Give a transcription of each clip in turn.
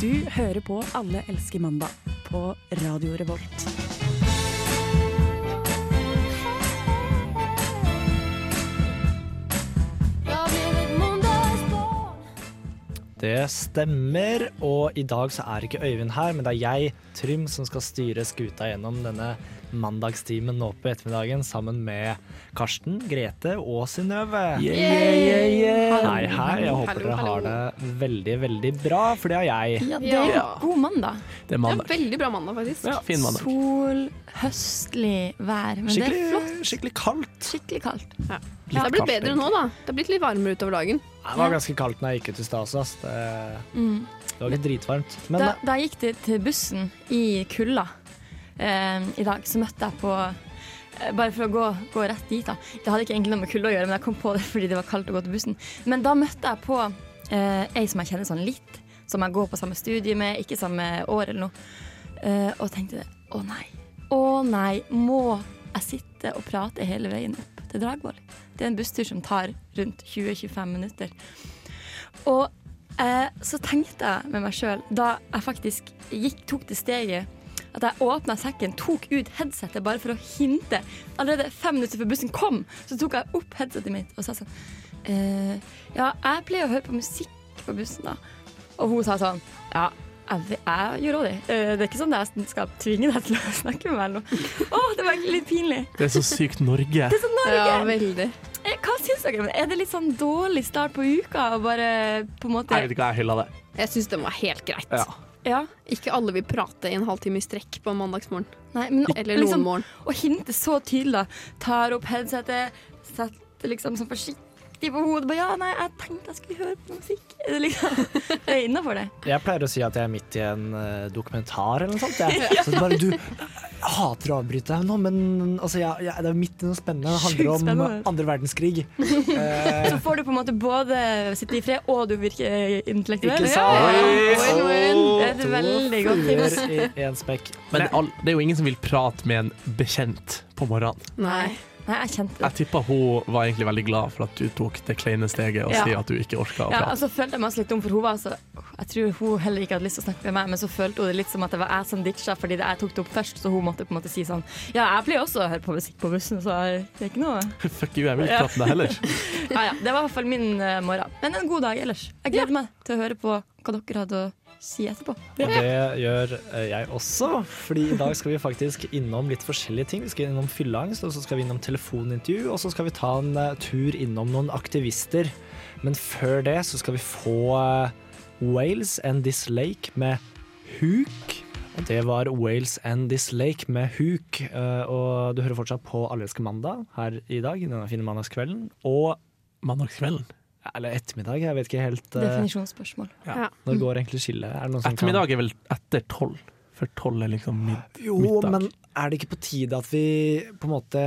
Du hører på Alle elsker mandag på Radio Revolt. Det stemmer, og i dag så er ikke Øyvind her, men det er jeg, Trym, som skal styre skuta gjennom denne mandagstimen nå på ettermiddagen sammen med Karsten, Grete og Synnøve. Hei, hei. Jeg håper dere har det veldig, veldig bra, for det har jeg. Ja, det er en god mandag. Det er Det er mandag. veldig bra mandag, faktisk. Ja, fin mandag. Sol, høstlig vær. Men det er flott. Skikkelig, skikkelig kaldt. Skikkelig kaldt. Ja. Det har blitt bedre nå, da. Det har blitt litt varmere utover dagen. Det var ganske kaldt når jeg gikk ut i stad også. Det, Mm. det var litt dritvarmt. Men Da, da gikk det til bussen i kulda i dag, så møtte jeg på eh, Bare for å gå, gå rett dit, da. Det hadde ikke egentlig noe med kulde å gjøre, men jeg kom på det fordi det var kaldt å gå til bussen. Men da møtte jeg på eh, ei som jeg kjenner sånn litt, som jeg går på samme studie med, ikke samme år eller noe, eh, og tenkte å nei, å nei, må jeg sitte og prate hele veien opp til Dragvoll? Det er en busstur som tar rundt 20-25 minutter. Og eh, så tenkte jeg med meg sjøl, da jeg faktisk gikk, tok det steget at jeg åpna sekken, tok ut headsetet bare for å hinte. Allerede fem minutter før bussen kom, så tok jeg opp headsetet mitt og sa sånn eh, Ja, jeg pleier å høre på musikk på bussen, da. Og hun sa sånn Ja, jeg, jeg gjør òg det. Eh, det er ikke sånn at jeg skal tvinge deg til å snakke med meg eller noe. Å, det var egentlig litt pinlig. Det er så sykt Norge. Det er så Norge. Ja, veldig. Eh, Hva syns dere? Er det litt sånn dårlig start på uka? å bare på en måte Jeg vet ikke hva jeg hyller det. Jeg syns den var helt greit. Ja. Ja. Ikke alle vil prate i en halvtime i strekk på en mandagsmorgen. Nei, men Eller liksom, morgen. å hinte så tydelig. Tar opp headsetet, setter liksom sånn forsiktig på hodet. Ja, nei, jeg tenkte jeg skulle høre på musikk. Er liksom Det er innafor det. jeg pleier å si at jeg er midt i en eh, dokumentar eller noe sånt. Jeg. Så bare, du, jeg hater å avbryte deg nå, men altså, jeg, jeg, det er midt i noe spennende. Det handler om spennende. andre verdenskrig. Eh, Så får du på en måte både sitte i fred, og du virker intellektuell. Ikke sant? Det er et veldig godt tips. Men det er jo ingen som vil prate med en bekjent på morgenen. Nei. Nei, jeg kjente det. Jeg tippa hun var egentlig veldig glad for at du tok det kleine steget og Ja. sier at du ikke orka å prate. Ja, og altså følte jeg meg også litt dum, for hun var så Jeg tror hun heller ikke hadde lyst til å snakke med meg, men så følte hun det litt som at det var jeg som ditcha fordi det jeg tok det opp først, så hun måtte på en måte si sånn Ja, jeg pleier også å høre på musikk på bussen, så det er ikke noe Fuck you, jeg vil ikke prate med deg heller. Ja ja, det var i hvert fall min uh, morgen. Men en god dag ellers. Jeg gleder meg til å høre på hva dere hadde å si etterpå. Og det gjør eh, jeg også, fordi i dag skal vi faktisk innom litt forskjellige ting. Vi skal innom fylleangst, og så skal vi innom telefonintervju, og så skal vi ta en eh, tur innom noen aktivister. Men før det så skal vi få eh, Wales and This Lake med Huk. Det var Wales and This Lake med Huk. eh, Og du hører fortsatt på Allelske mandag her i dag, denne fine mandagskvelden. Og Mandagskvelden. Eller ettermiddag, jeg vet ikke helt eh, Definisjonsspørsmål. Når går egentlig skillet? Er det noen Ettermiddag er vel etter tolv, for tolv er liksom mid Jo, middag. men er det ikke på tide at vi på en måte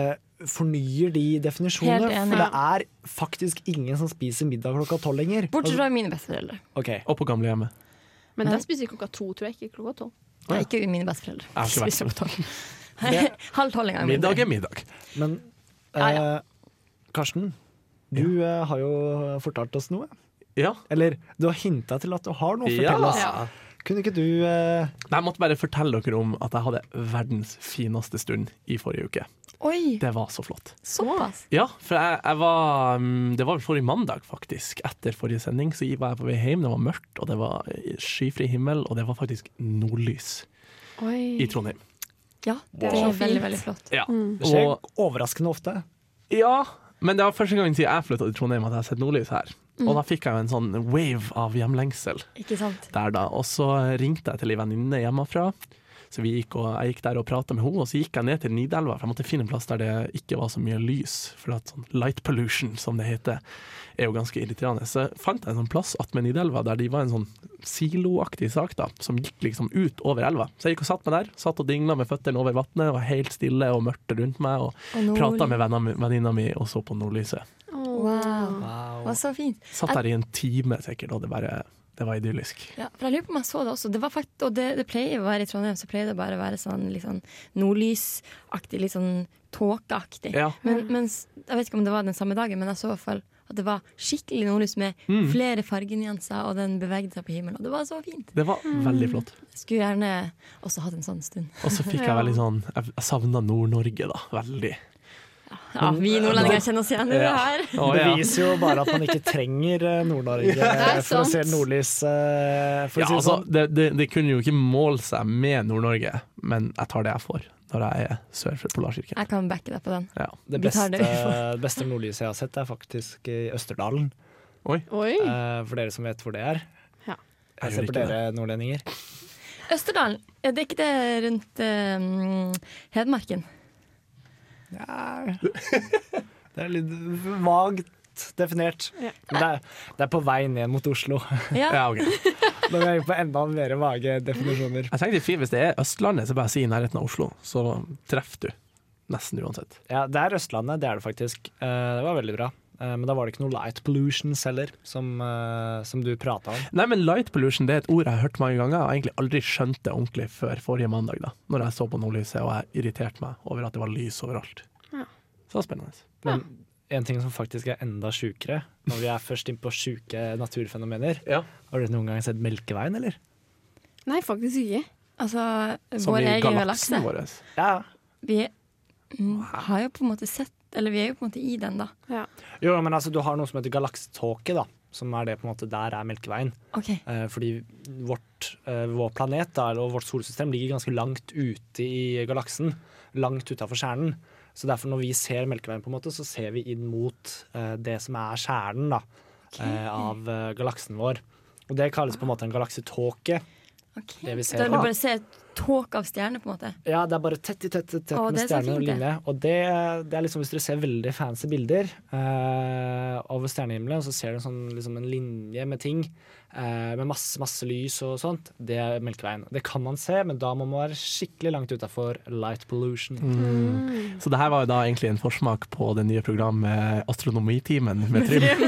fornyer de definisjonene? Helt enig. For det er faktisk ingen som spiser middag klokka tolv lenger. Bortsett fra mine besteforeldre. Okay. Og på gamlehjemmet. Men den spiser vi klokka to, tror jeg. Ikke klokka tolv. Ja. ikke mine besteforeldre. Spiser opp tolv. Halv tolv en gang. Middag er middag. Men Ja, ja. eh, Karsten, du eh, har jo fortalt oss noe. Ja. Eller du har hinta til at du har noe å Ja. fortelle oss. Ja. Kunne ikke du Nei, Jeg måtte bare fortelle dere om at jeg hadde verdens fineste stund i forrige uke. Oi, Det var så flott. såpass. Ja, for jeg, jeg var mm, Det var vel forrige mandag, faktisk. Etter forrige sending så var jeg på vei hjem. Det var mørkt, og det var skyfri himmel, og det var faktisk nordlys Oi. i Trondheim. Ja, det Wow. er Så veldig, fint. veldig flott. Ja. Det skjer overraskende ofte. ja, men det var første gang siden jeg flytta til Trondheim at jeg har sett nordlys her. Mm. Og da fikk jeg jo en sånn wave av hjemlengsel Ikke sant? der da. Og så ringte jeg til ei venninne hjemmefra. Så vi gikk og, jeg gikk der og prata med henne, og så gikk jeg ned til Nidelva. For jeg måtte finne en plass der det ikke var så mye lys. For at sånn light pollution, som det heter, er jo ganske irriterende. Så fant jeg en sånn plass attmed Nidelva der de var en sånn siloaktig sak da, som gikk liksom ut over elva. Så jeg gikk og satt meg der, satt og dingla med føttene over vannet, var helt stille og mørkt rundt meg, og prata med venninna mi og så på nordlyset. Wow. Wow. Det var så fint. Satt der i en time sikkert, og det bare det var idyllisk. Ja, for jeg lurer på om jeg så det også. Det var fakt og det, det pleier å være i Trondheim, så pleier det bare å være sånn litt sånn nordlysaktig, litt sånn tåkeaktig. Ja. Men, mens, jeg vet ikke om det var den samme dagen, men jeg så i hvert fall At det var skikkelig nordlys med Mm. flere fargenyanser, og den bevegde seg på himmelen. Og det var så fint. Det var veldig flott. Skulle gjerne også hatt en sånn stund. Og så fikk jeg veldig sånn Jeg, jeg savna Nord-Norge, da. Veldig. Ja, vi nordlendinger kjenner oss igjen i det her. Det viser jo bare at man ikke trenger eh, Nord-Norge for å se nordlys. eh, For Ja, å si det altså, sånn. det, det, det kunne jo ikke måle seg med Nord-Norge, men jeg tar det jeg får når jeg er sør for polarsirkelen. Jeg kan backe deg på den. Ja. Det beste, det det beste nordlyset jeg har sett, er faktisk i Østerdalen. Oi. Oi. eh, For dere som vet hvor det er. Ja. Jeg Jeg ser på dere nordlendinger. Østerdalen, er det ikke det rundt eh, Hedmarken? Ja. Det er litt vagt definert. Ja. Men det er, det er på vei ned mot Oslo. Ja. Ja, ok. Da er vi på enda mer vage definisjoner. Jeg tenkte fint, Hvis det er Østlandet, så bare si i nærheten av Oslo, så treffer du. Nesten uansett. Ja, det er Østlandet, det er det faktisk. Eh, Det var veldig bra. Eh, Men da var det ikke noe light pollution heller, som, eh, som du prata om. Nei, men Light pollution det er et ord jeg har hørt mange ganger, og egentlig aldri skjønt det ordentlig før forrige mandag, da Når jeg så på nordlyset og jeg irriterte meg over at det var lys overalt. Ja. Så det var spennende. Men en ting som faktisk er enda sjukere, når vi er først inn på sjuke naturfenomener Ja. Har du noen gang sett Melkeveien, eller? Nei, faktisk ikke. Altså, Som vår i egen galaksen galakse. vår. Ja. Vi har jo på en måte sett Eller vi er jo på en måte i den, da. Jo, men altså, du har noe som heter galaksetåke, da. Som er det på en måte Der er Melkeveien. Okay. Eh, fordi vårt, eh, vår planet da, og vårt solsystem ligger ganske langt ute i galaksen. Langt utafor kjernen. Så derfor når vi ser Melkeveien, på en måte, så ser vi inn mot eh, det som er kjernen da, eh, av eh, galaksen vår. Og det kalles på en måte en galaksetåke. Okay. Det vi ser da, du tåke av stjerner, på en måte. Ja, det er bare tett i tett, tett, tett med er stjerner og linje. Og det, det er liksom hvis dere ser veldig fancy bilder eh, over stjernehimmelen, så ser du sånn, liksom en linje med ting eh, med masse, masse lys og sånt. Det er Melkeveien. Det kan man se, men da må man være skikkelig langt utafor light pollution. Mm. Så det her var jo da egentlig en forsmak på det nye programmet Astronomitimen med Trym.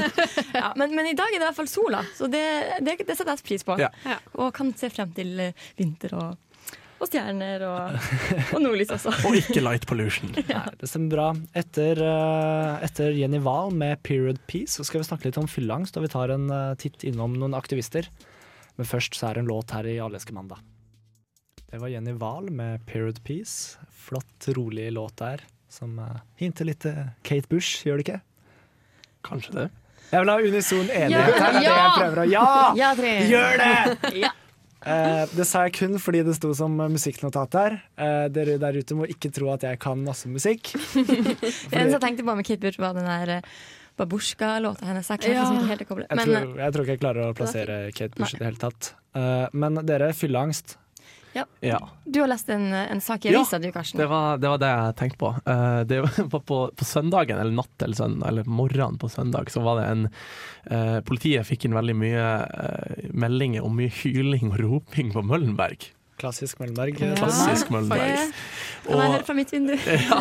Ja, men, men i dag er det i hvert fall sola, så det, det, det setter jeg pris på. Ja. Ja. Og kan se frem til vinter og, og stjerner og, og nordlys også. Og ikke light pollution. Nei, det stemmer bra. Etter, eh, etter Jenny Wahl med 'Period Peace' så skal vi snakke litt om fylleangst, og vi tar en eh, titt innom noen aktivister. Men først så er det en låt her i Alleske mandag. Det var Jenny Wahl med 'Period Peace'. Flott, rolig låt der, som uh, hinter litt til Kate Bush, gjør det ikke? Kanskje det. Jeg vil ha unison enighet Ja, her, det er det jeg prøver å Ja! Ja. Gjør det! Ja. Eh, det sa jeg kun fordi det sto som musikknotat der. Eh, dere der ute må ikke tro at jeg kan masse musikk. Eneste jeg tenkte på med Bush, var den der eh, Babushka-låta hennes. Jeg Ja. Jeg, eh, tror, jeg tror ikke jeg klarer å plassere Kate Bush i det hele tatt. Eh, men dere, fylleangst. Ja. du har lest en, en sak i Ja, du, Karsten. Det var, det var det jeg tenkte på. Uh, det var på, på søndagen, eller natt eller, søndag, eller morgenen på søndag, så var det en uh, Politiet fikk inn veldig mye uh, meldinger om mye hyling og roping på Møllenberg. Klassisk Møllenberg. Ja. Klassisk Møllenberg. kan jeg fra mitt vindu. Ja.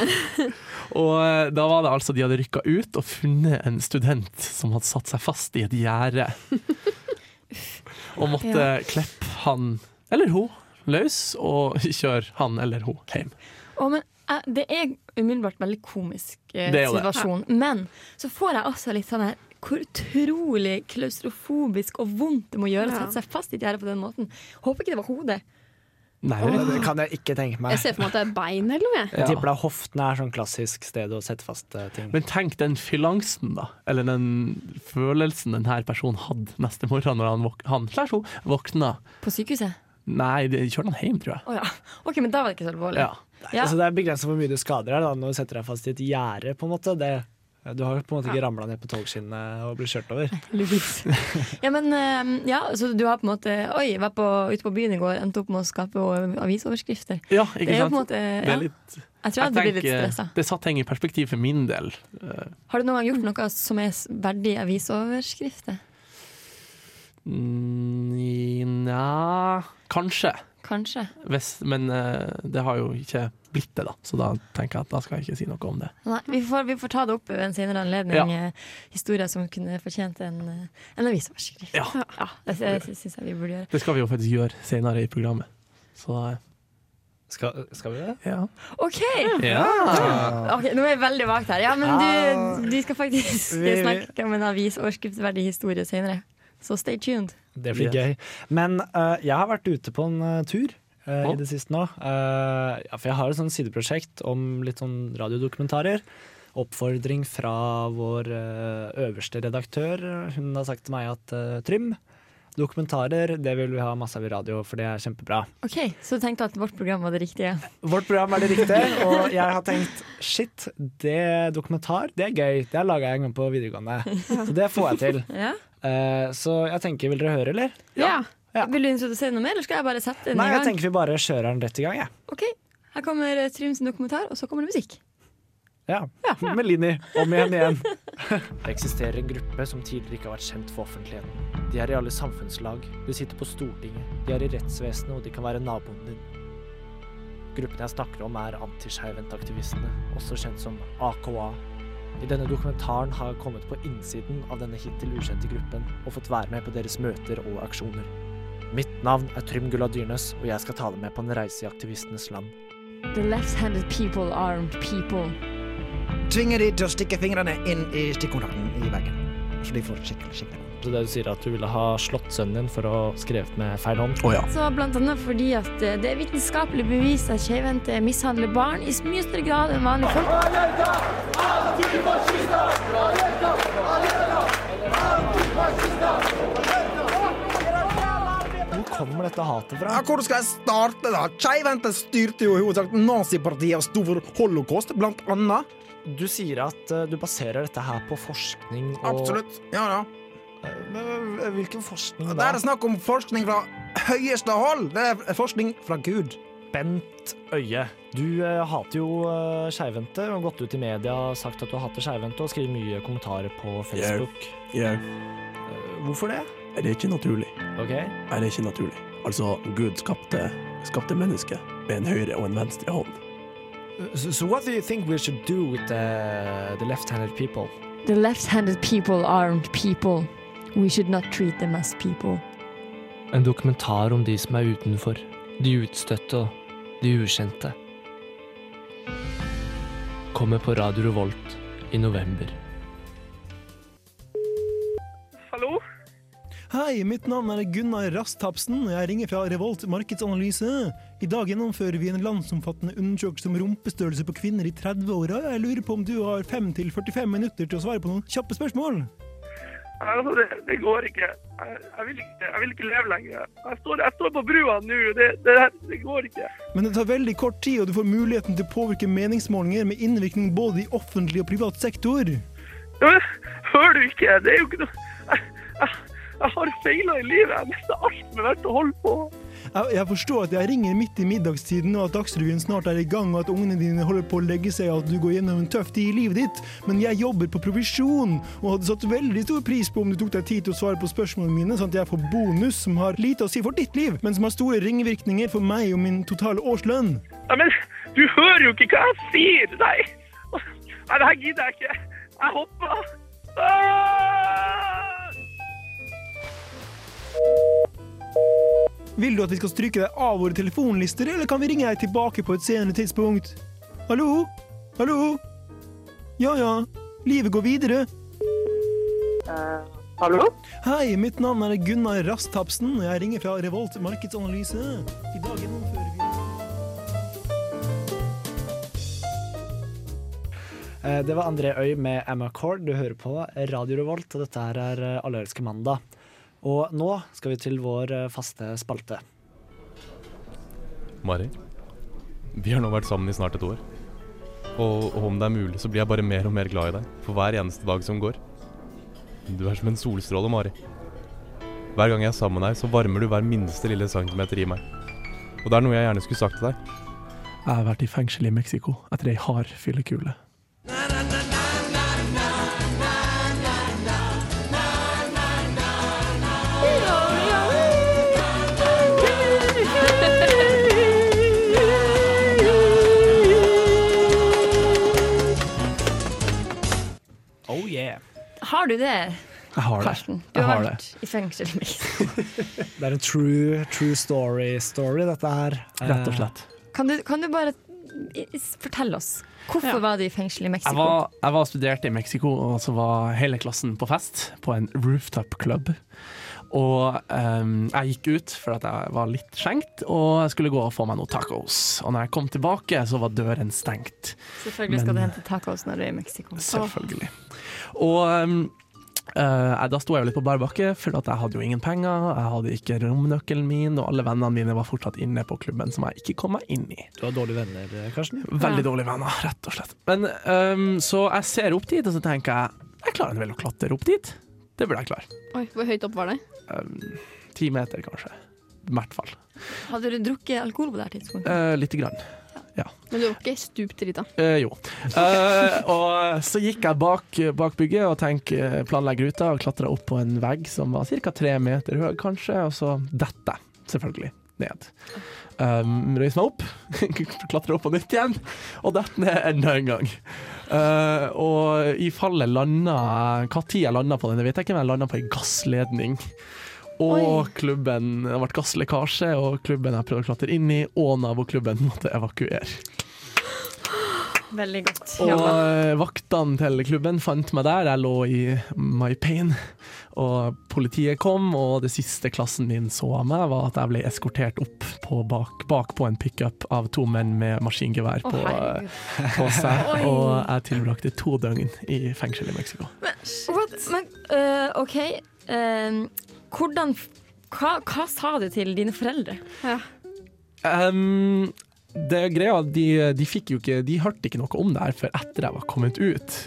Og da var det altså de hadde rykka ut og funnet en student som hadde satt seg fast i et gjerde. Og måtte Ja. kleppe han eller hun løs og kjøre han eller hun hjem. Oh, men eh, det er umiddelbart veldig komisk eh, situasjon, ja. Men så får jeg også litt sånn her hvor utrolig klaustrofobisk og vondt det må gjøre å sette seg fast i et gjerde på den måten. Håper ikke det var hodet. Nei, Det kan jeg ikke tenke meg. Jeg ser for meg at det er bein eller noe. jeg. Jeg Ja. tipper det hoftene er sånn klassisk sted å sette fast eh, ting. Men tenk den fyllangsten, da. Eller den følelsen denne personen hadde neste morgen når han, våk han slash hun våkna. På sykehuset? Nei, de kjørte han hjem, tror jeg. Oh, ja. OK, men da var det ikke så alvorlig. Ja. Ja. Altså, det er begrenset hvor mye du skader deg da, når du setter deg fast i et gjerde. på en måte. Det, du har på en måte ikke ramla ned på togskinnene og blitt kjørt over. Ja, men eh, ja, så du har på en måte Oi, var på, ute på byen i går, endte opp med å skape avisoverskrifter. ja, Det ikke er jo på en sant? måte Det, ja. er litt, Jeg tror jeg hadde blitt litt tenker- stressa. det satt ting i perspektiv for min del. Eh, Har du noen gang gjort noe som er verdig avisoverskrifter? Nja Kanskje. Kanskje. Hvis, men uh, det har jo ikke blitt det, da. Så da tenker jeg at da skal jeg ikke si noe om det. Nei, vi får, vi får ta det opp ved en senere anledning. Ja. eh, Historier som kunne fortjent en, eh, en avisoverskrift. Ja. Ja, det, det syns jeg vi burde gjøre. Det skal vi jo faktisk gjøre senere i programmet. Så Skal, skal vi det? Ja. OK! ja. Okay, Nå er jeg veldig vagt her. Ja, men du, du skal faktisk snakke om en avis overskriftsverdig historie senere. Så stay tuned. Det blir gøy. Men uh, jeg har vært ute på en uh, tur Uh, i det siste nå. Eh, ja, for jeg har et sånn sideprosjekt om litt sånn radiodokumentarer. Oppfordring fra vår øverste redaktør. Hun har sagt til meg at Trym, dokumentarer det vil vi ha masse av i radio, for det er kjempebra. OK, så du tenkte at vårt program var det riktige? Vårt program er det riktige, og jeg har tenkt shit, det dokumentar, det er gøy. Det har laga jeg en gang på videregående. Så det får jeg til. Ja. Eh, så jeg tenker, vil dere høre, eller? Ja. Ja. Vil du introdusere noe mer, eller skal jeg bare sette den Nei, i jeg tenker vi bare kjører den rett i gang, jeg. OK, her kommer eh, Trym sin dokumentar, og så kommer det musikk. Ja. Med Linni. Om igjen igjen. Det eksisterer en gruppe som tidligere ikke har vært kjent for offentligheten. De er i alle samfunnslag. De sitter på Stortinget. De er i rettsvesenet, og de kan være naboen din. Gruppen jeg snakker om, er antiskeivhentaktivistene, også kjent som AKA. I denne dokumentaren har jeg kommet på innsiden av denne hittil ukjente gruppen og fått være med på deres møter og aksjoner. Mitt navn er Trym Gulla Dyrnes, og jeg skal ta deg med på en reise i aktivistenes land. The left-handed people armed people. tvinger de til å stikke fingrene inn i stikkontakten i veggen. Så de får skikkelig skikkelig vondt. Det du sier er at du ville ha slått sønnen din for å ha skrevet med feil hånd? Oh, ja. Så blant annet fordi at eh, det er vitenskapelig bevist at keivhendte mishandler barn i mye større grad enn vanlige folk. Hvor kommer dette hatet fra? Ja, hvor skal jeg starte, da? Skeivhendte styrte jo i hovedsak nazipartiet og sto for holocaust, blant annet. Du sier at eh, du baserer dette her på forskning og Absolutt. Ja da. Eh, Men eh, hvilken forskning da? Det er snakk om forskning fra høyeste hold. Det er forskning fra Gud. Bent Øie, du eh, hater jo uh, skeivhendte har gått ut i media og sagt at du hater skeivhendte og skriver mye kommentarer på Facebook. Yeah. Eh, hvorfor det? Er det ikke naturlig? Ok, Er det ikke naturlig? Altså, Gud skapte, skapte mennesket med en høyre og en venstre hånd. so, so what do you think we should do with the, the left-handed people? The left-handed people armed people. We should not treat them as people. En dokumentar om de som er utenfor, de utstøtte og de ukjente. Kommer på Radio Revolt i november. Hallo? Hei, mitt navn er Gunnar Rasthapsen, og jeg ringer fra Revolt markedsanalyse. I dag gjennomfører vi en landsomfattende undersøkelse om rumpestørrelse på kvinner i 30-åra. Jeg lurer på om du har 5-45 minutter til å svare på noen kjappe spørsmål? Altså, det, det går ikke. Jeg, jeg, vil ikke. jeg vil ikke leve lenger. Jeg står, jeg står på brua nå. Det, det, det går ikke. Men det tar veldig kort tid, og du får muligheten til å påvirke meningsmålinger med innvirkning både i offentlig og privat sektor. Ja, men, hører du ikke? Det er jo ikke noe Jeg, jeg, har feila i livet. Jeg mista alt med er verdt å holde på. Jeg, forstår at jeg ringer midt i middagstiden, og at Dagsrevyen snart er i gang, og at ungene dine holder på å legge seg, og at du går gjennom en tøff tid i livet ditt, men jeg jobber på provisjon, og hadde satt veldig stor pris på om du tok deg tid til å svare på spørsmålene mine, sånn at jeg får bonus som har lite å si for ditt liv, men som har store ringvirkninger for meg og min totale årslønn. Nei, men du hører jo ikke hva jeg sier! Nei, Nei det her gidder jeg ikke. Jeg hopper. Ah! Vil du at vi skal stryke deg av våre telefonlister, eller kan vi ringe deg tilbake på et senere tidspunkt? Hallo? Hallo? Ja ja, livet går videre. Hallo? Hei, mitt navn er Gunnar Rasthapsen, og jeg ringer fra Revolt markedsanalyse. I dag gjennomfører vi Eh, Det var André Øy med Emma Cord. Du hører på Radio Revolt, og dette her er Allerske mandag. Og nå skal vi til vår eh, faste spalte. Mari, vi har nå vært sammen i snart et år. Og, og om det er mulig, så blir jeg bare mer og mer glad i deg for hver eneste dag som går. Du er som en solstråle, Mari. Hver gang jeg er sammen med deg, så varmer du hver minste lille centimeter i meg. Og det er noe jeg gjerne skulle sagt til deg. Jeg har vært i fengsel i Mexico etter ei hard fyllekule. Har du det, Jeg har det. Karsten? Du har, har vært det. i fengsel. Det er en true, true story-story, dette her. Eh, Rett og slett. Kan du, kan du bare fortelle oss hvorfor Ja. var du i fengsel i Mexico? Jeg var, jeg var studerte i Mexico, og så var hele klassen på fest på en rooftop club. Og um, jeg gikk ut for at jeg var litt skjenkt, og jeg skulle gå og få meg noen tacos. Og når jeg kom tilbake, så var døren stengt. Selvfølgelig skal du hente tacos når du er i Mexico. Selvfølgelig. Og ehm, eh, da sto jeg jo litt på bar bakke, for at jeg hadde jo ingen penger. Jeg hadde ikke romnøkkelen min, og alle vennene mine var fortsatt inne på klubben, som jeg ikke kom meg inn i. Du har dårlige venner, Karsten. Veldig dårlige venner, rett og slett. Men, um, så jeg ser opp dit, og så tenker jeg jeg klarer vel å klatre opp dit. Det burde jeg klare. Oi, hvor høyt opp var det? Ehm, Ti meter, kanskje. I hvert fall. Hadde du drukket alkohol på det her tidspunktet? Uh, Lite grann. Men du var ikke stupt drita? Eh, jo. Eh, og så gikk jeg bak, bak bygget og tenk, eh, planlegge ruta og klatra opp på en vegg som var ca. tre meter høy, kanskje, og så detter jeg selvfølgelig ned. Um, Røyser meg opp, klatrer opp på nytt igjen, og detter ned enda en gang. Uh, og i fallet landa tid jeg landa på den, jeg vet ikke, men jeg landa på ei gassledning. Og Oi. klubben Det vært gasslekkasje, og klubben jeg prøvde å klatre inn i, og naboklubben måtte evakuere. Veldig godt Og jobba. eh, vaktene til klubben fant meg der, jeg lå i my pain. Og politiet kom, og det siste klassen min så av meg, var at jeg ble eskortert opp på bak, bak på en pickup av to menn med maskingevær Å, på, på seg. Og jeg tilbrakte to døgn i fengsel i Mexico. What? Men uh, OK. Ehm, hvordan hva, hva sa du til dine foreldre? Um, det greia, de, de fikk jo ikke De hørte ikke noe om det her før etter jeg var kommet ut.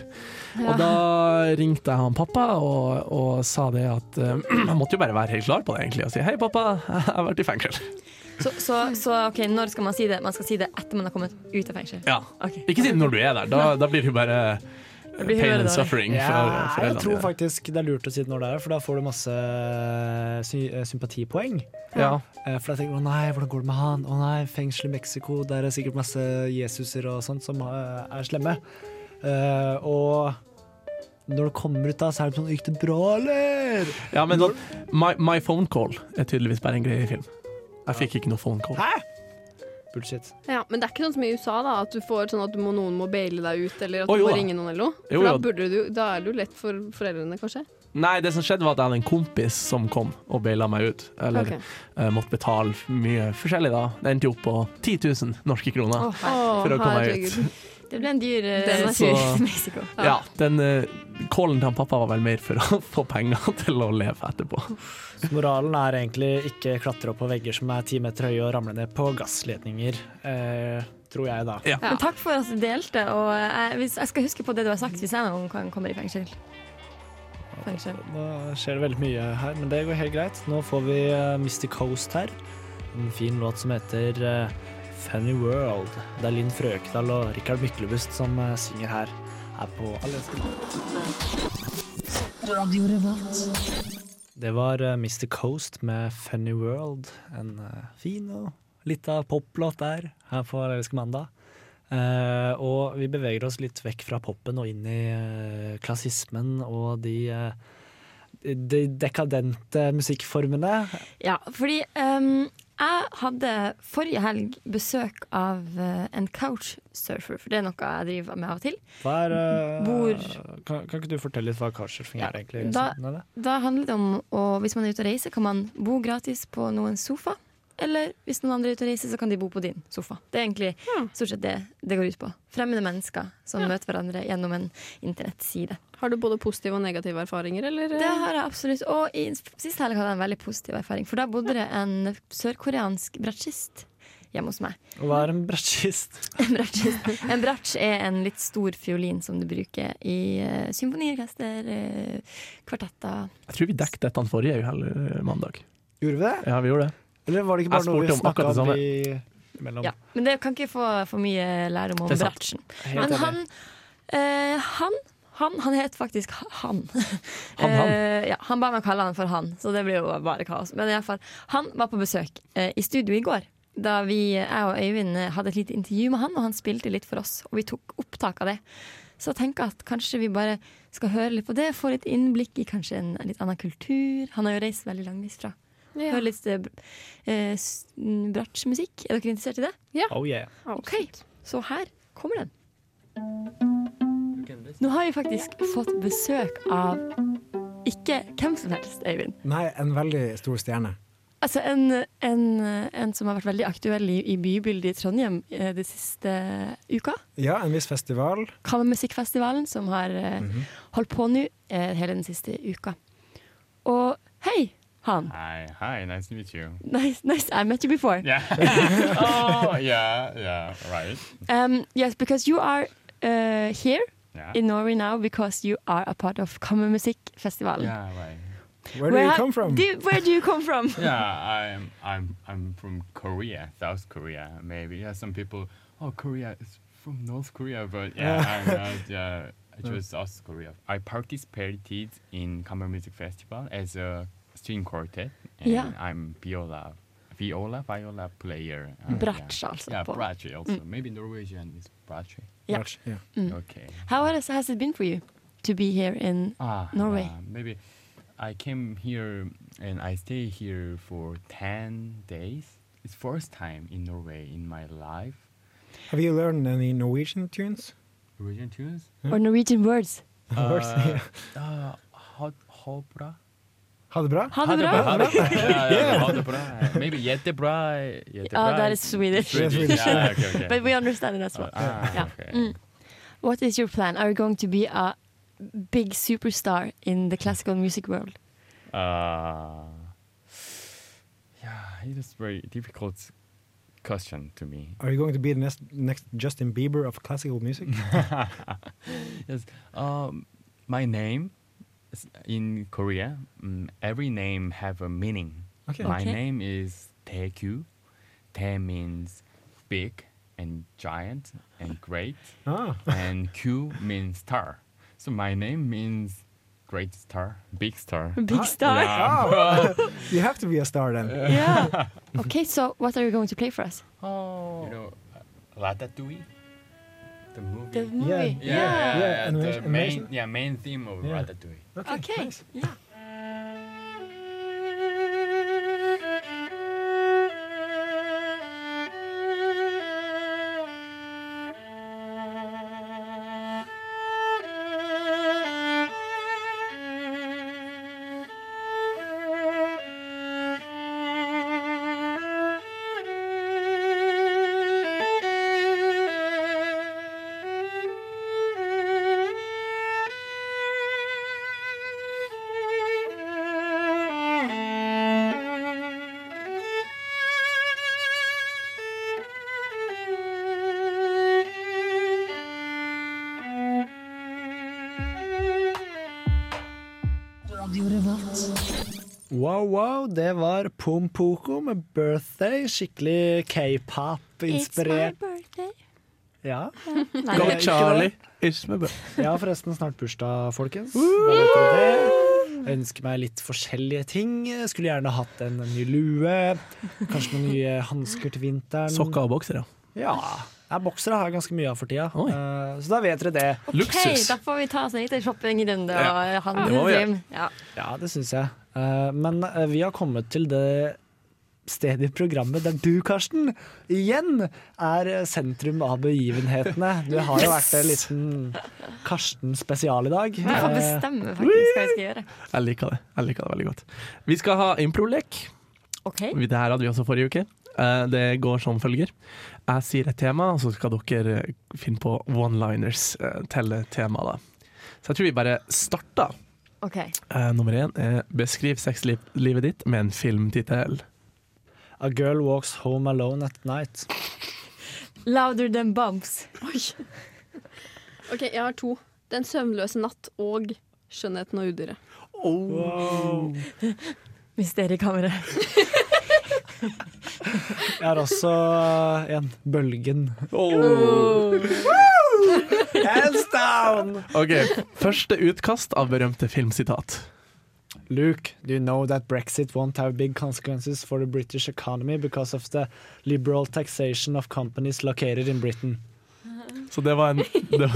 Og da ringte jeg han pappa og, og sa det at uh, Jeg måtte jo bare være helt klar på det egentlig og si hei, pappa, jeg har vært i fengsel. Så, så, så ok, når skal man si det? Man skal si det etter man har kommet ut av fengsel? Ja. Okay. Ikke si det når du er der, da, da blir det jo bare pain and suffering for Ja, jeg foreldrene tror faktisk det er lurt å si det når det er, for da får du masse sy eh, sympatipoeng. Ja. Eh, For da tenker å nei, hvordan går det med han? Å nei, fengsel i Mexico, der er sikkert masse Jesuser og sånt som eh, er slemme. Uh, og når du kommer ut da, så er det sånn Gikk det bra, eller? ja, men sånn, my, my phone call er tydeligvis bare en greie i film. Jeg fikk ikke noe phone call. Hæ? Bullshit. Ja, Men det er ikke sånn som i USA, da, at du får sånn at du må, noen må baile deg ut, eller at oh, du må da. ringe noen eller noe. Jo, da, burde du, da er det jo lett for foreldrene, kanskje. Nei, det som skjedde var at jeg hadde en kompis som kom og baila meg ut. Eller okay. uh, måtte betale mye forskjellig da. Det endte jo opp på 10 000 norske kroner. Å, For å komme meg ut. Det ble en dyr uh, Den tur så- til Mexico. Ja, den uh, callen til han pappa var vel mer for å få penger til å leve etterpå. Så moralen er egentlig ikke klatre opp på vegger som er ti meter høye og ramle ned på gassledninger, Uh, tror jeg da. Ja. Men takk for at du delte, og jeg, hvis, jeg skal huske på det du har sagt hvis jeg noen gang kommer i fengsel. fengsel. Nå skjer det veldig mye her, men det går helt greit. Nå får vi uh, Mystic Coast her. En fin låt som heter eh, Funny World. Det er Linn Frøkdal og Rikard Myklebust som eh, synger her. Her på Allelske Det var Mr. Mystic Coast med Funny World. En eh, fin og lita poplåt der her på Allelske mandag. Uh, og vi beveger oss litt vekk fra popen og inn i uh, klassismen og de, uh, de dekadente musikkformene. Ja, fordi ehm, jeg hadde forrige helg besøk av eh, en couchsurfer, for det er noe jeg driver med av og til. Er eh, Hvor- kan, kan ikke du fortelle litt hva couchsurfing Ja, er, egentlig? da- det? Da handler det om å, hvis man er ute og reiser, kan man bo gratis på noens sofa. Eller hvis noen andre er ute og reiser, så kan de bo på din sofa. Det er egentlig stort sett det det går ut på. Fremmede mennesker som møter hverandre gjennom en internettside. Har du både positive og negative erfaringer, eller? Det har jeg absolutt. Og i sist helg hadde jeg en veldig positiv erfaring. For da bodde det en sørkoreansk bratsjist hjemme hos meg. Og Hva er en bratsjist? En bratsjist. En bratsj er en litt stor fiolin som du bruker i uh, symfoniorkester, uh, kvartetter Jeg tror vi dekket dette forrige hel- mandag. Gjorde vi det? Ja, vi gjorde det. Eller var det ikke bare noe vi om snakka om i imellom? Ja, men det kan ikke få for mye lærdom om bratsjen. Men han, eh, han han, han het faktisk Han. Han, han. Eh, ja, han ba meg kalle han for han, så det blir jo bare kaos. Men i hvert fall, han var på besøk eh, i studio i går. Da vi, jeg og Øyvind eh, hadde et lite intervju med han, og han spilte litt for oss. Og vi tok opptak av det. Så jeg tenker at kanskje vi bare skal høre litt på det, få litt innblikk i kanskje en litt annen kultur. Han har jo reist veldig langveis fra Ja. Høre litt eh, eh, mm, bratsjmusikk. Er dere interessert i det? Oh yeah. OK, så her kommer den. Nå har vi faktisk fått besøk av ikke hvem som helst, Øyvind. Nei, en veldig stor stjerne. Altså en, en, en som har vært veldig aktuell i, i bybildet i Trondheim eh, de siste uka. Ja, en viss festival. Kammermusikkfestivalen, som har eh, holdt på nå eh, hele den siste uka. Og hei, han. Hi, hi, nice to meet you. Nice, nice. I met you before. Yeah. oh, yeah, yeah, right. Um, yes, because you are uh, here Yeah. in Norway now because you are a part of Kammermusikkfestivalen. Yeah, right. Where do you come from? Do, where do you come from? Yeah, I'm I'm I'm from Korea, South Korea. Maybe yeah. Some people, oh, Korea is from North Korea, but yeah, I'm not. Yeah, I chose South Korea. I participated in Kammer Music Festival as a string quartet, and Yeah. I'm viola, viola, viola player. Uh, Bratsj, yeah. altså, Yeah, på- bratsj also. Maybe Norwegian is bratsj. Yeah. March, yeah. Mm. Okay. How has, has it been for you to be here in Ah, Norway? yeah, maybe I came here and I stay here for 10 days. It's first time in Norway in my life. Have you learned any Norwegian tunes? Norwegian tunes? or Norwegian words? Words, yeah. uh, ha, ha bra. Ha det bra? Ha det bra. Ha det bra. yeah, Yeah. ha det bra. Maybe jette bra. Jette Ah, bra that is is Swedish. Swedish. yeah, okay, okay. But we understand it as well. Ah, Yeah. okay. Mm. What is your plan? Are you going to be a big superstar in the classical music world? Uh, yeah, it is very difficult question to me. Are you going to be the next, next Justin Bieber of classical music? yes. Um, my name is in Korea. mm every name have a meaning. Okay. My Okay. name is Taekyu. Tae means big and giant and great, ah, and Q means star. So my name means great star, big star. Big star? Yeah. oh, you have to be a star then. Yeah. okay, so what are you going to play for us? oh. You know, uh, Ratatouille, the movie. The movie. Yeah. yeah, yeah, Yeah, yeah, animation- the main, yeah, main theme of Yeah. Ratatouille. Okay, Okay. nice. Yeah. Wow, wow, det var Pompoko med 'Birthday'. Skikkelig k-pop-inspirert. It's my birthday. Ja. Nei, Go Charlie! It's my birthday. Jeg har forresten snart bursdag, folkens. Jeg ønsker meg litt forskjellige ting. Jeg skulle gjerne hatt en ny lue. Kanskje noen nye hansker til vinteren. Sokker og boksere. Ja. ja boksere har jeg ganske mye av for tida. Oi. Eh, så da vet dere det. Okay, Luksus. da får vi ta oss en liten shoppingrunde Ja, og handle gjøre. dream. Ja. Ja, det syns jeg. Eh, men eh, vi har kommet til det stedet i programmet der du, Karsten, igjen er sentrum av begivenhetene. Du har jo vært en liten Karsten-spesial i dag. Du får Eh, bestemme faktisk hva vi skal gjøre. Jeg liker det. Jeg liker det veldig godt. Vi skal ha improlek. Okay. Det her hadde vi også forrige uke. Eh, Det går som følger. Jeg sier et tema, og så skal dere eh, finne på one-liners eh, til temaet. Så jeg tror vi bare starter. Ok. Uh, Nummer én er 'Beskriv sexlivet ditt med en filmtittel'. A girl walks home alone at night. Louder than bumps. OK, jeg har to. Den søvnløse natt og Skjønnheten og udyret. Wow. Mysteriekammeret. Jeg har også en Bølgen. Hands down! Ok, Første utkast av berømte filmsitat. Luke, do you know that Brexit won't have big consequences for the British economy because of the liberal taxation of companies located in Britain? Så det var en,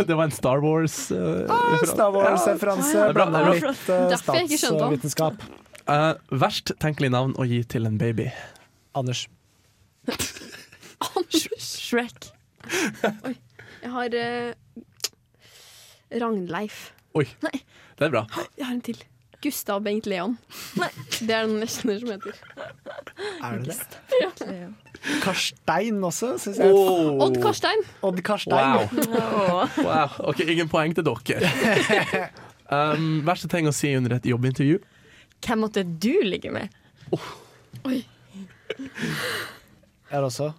det var, en Star Wars. eh, Ah. Star Wars-referanse. Ja, Blanda litt uh, statsvitenskap. Uh, verst tenkelig navn å gi til en baby. Anders. Anders Shrek. Jeg har eh, Ragnleif. Oi, det er bra. Jeg har en til. Gustav Bengt Leon. Det er den jeg kjenner som heter. Er det det? Karstein også, syns jeg. Oh. Odd Karstein. Odd Karstein. Wow. wow. Ok, ingen poeng til dere. Um, verste ting å si under et jobbintervju? Hvem måtte du ligge med? Jeg også.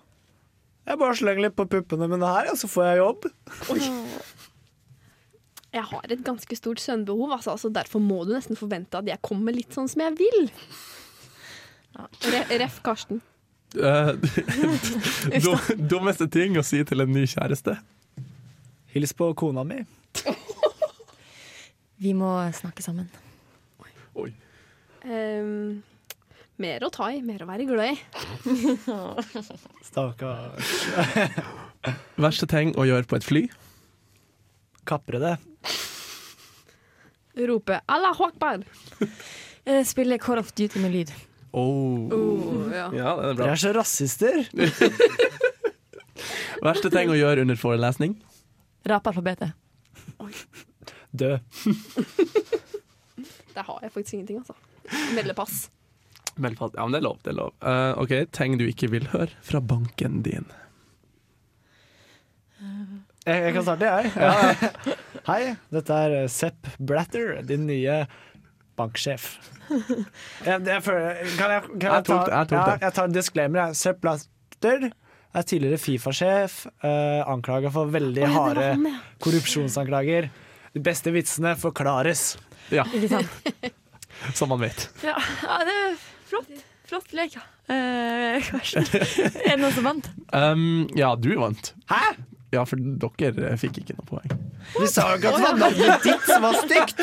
Jeg bare slenger litt på puppene mine her, og så får jeg jobb. Jeg har et ganske stort søvnbehov, altså, så derfor må du nesten forvente at jeg kommer litt sånn som jeg vil. Re ref. Karsten. Uh, dummeste ting å si til en ny kjæreste? Hils på kona mi. Vi må snakke sammen. Ehm, mer å ta i, mer å være glad i. Stakkars. Verste ting å gjøre på et fly? Kapre det. Rope 'Allah akbar'. Eh, Spille Call of Duty med lyd. Oh. Oh, ja. Ja, er Dere er så rasister. Verste ting å gjøre under forelesning? Rape alfabetet. Død. Der har jeg faktisk ingenting, altså. Melde pass. Meld fast. Ja, men det er lov. Det er lov. Uh, ok, Ting du ikke vil høre fra banken din. Jeg, jeg kan starte, jeg. Ja. Hei, dette er eh, Sepp Blatter, din nye banksjef. Jeg, jeg føler, kan jeg, kan jeg, Jeg tok ta, jeg tok ja, jeg tar en disclaimer. jeg. Sepp Blatter er tidligere Fifa-sjef, uh, anklaga for veldig harde korrupsjonsanklager. De beste vitsene forklares. Ja, som man vet. Ja, ja det flott. Flott lek, ja. Eh, Karsten, er det noen som vant? Um, ja, du vant. Hæ? Ja, for dere fikk ikke noe poeng. Vi sa jo ikke at det var navnet ditt som var stygt!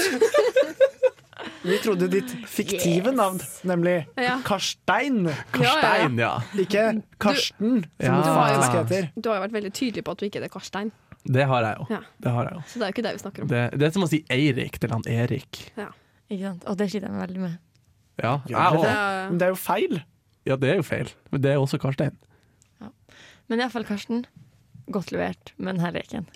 Vi trodde ditt fiktive navn, nemlig Ja. Karstein. Karstein, ja. Ikke Karsten, som Ja. det faktisk heter. Du har jo vært veldig tydelig på at du ikke er Karstein, Det har jeg jo. Ja. Det har jeg jo. så det er jo ikke det vi snakker om. Det, det er som å si Eirik til han Erik. Ja. Ikke sant? Og det sliter jeg meg veldig med. Ja, jeg det Men det er jo feil. ja, det er jo feil. Men det er også Karstein. Men iallfall Karsten. Godt levert med denne leken.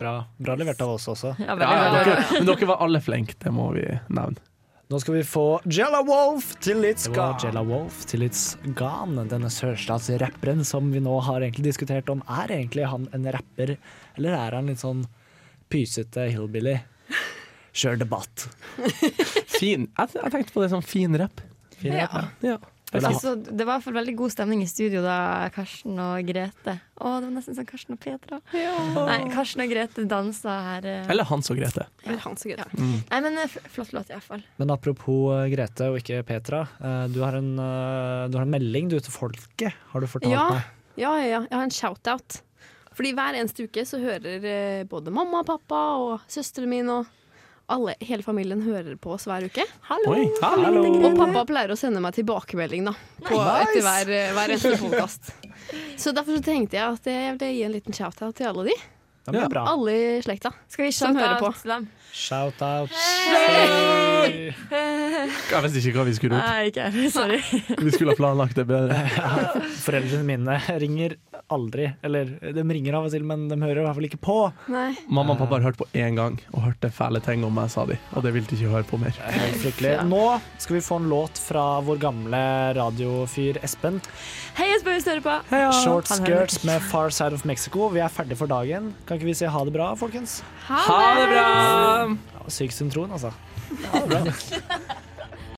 Bra, bra levert av oss også. Ja, Ja, veldig ja, dere, men dere var alle flinke, det må vi nevne. Nå skal vi få Jella Wolf til It's Det var Gone. Jella Wolf til It's Gone. Denne sørstatsrapperen som vi nå har egentlig diskutert om. Er egentlig han en rapper, eller er han litt sånn pysete hillbilly? Kjør debatt. Fin. Jeg, jeg tenkte på det som fin rapp. Fin Ja. Rap, Ja. ja. så- det var i hvert fall veldig god stemning i studio da Karsten og Grete Å, det var nesten som Karsten og Petra. Nei, Karsten og Grete dansa her. eh. Eller Hans og Grete. Eller Grete. Ja. Mm. Nei, men eh, flott låt, iallfall. Men apropos eh, Grete og ikke Petra. Du har en, du har en melding du til folket, har du fortalt Ja. meg. Ja, ja, ja. Jeg har en shout-out. Fordi hver eneste uke så hører både mamma og pappa og søstrene min og alle, hele familien hører på oss hver uke. Oi, Hallo. Og pappa pleier å sende meg tilbakemelding da, på, etter hver, hver eneste podkast. Så derfor så tenkte jeg at jeg ville gi en liten shout-out til alle de. Ja. Alle i slekta. Skal vi Som hører på. til dem? Shout out. Jeg visste ikke hva vi skulle gjort. Nei, ikke jeg. Sorry. Vi skulle ha planlagt det bedre. Foreldrene mine ringer aldri. Eller de ringer av og til, men de hører i hvert fall ikke på. Nei. Mamma og pappa har hørt på én gang og hørte fæle ting om meg, sa de. Og det ville de ikke høre på mer. Helt. Nå skal vi få en låt fra vår gamle radiofyr Espen. Hei, Espen, hvis du hører på. Short Han hører Skirts med Far Side of Mexico. Vi er ferdig for dagen. Kan ikke vi si ha det bra, folkens? Ha det bra! Ja, Sykt syntroen, altså. Ja, bra.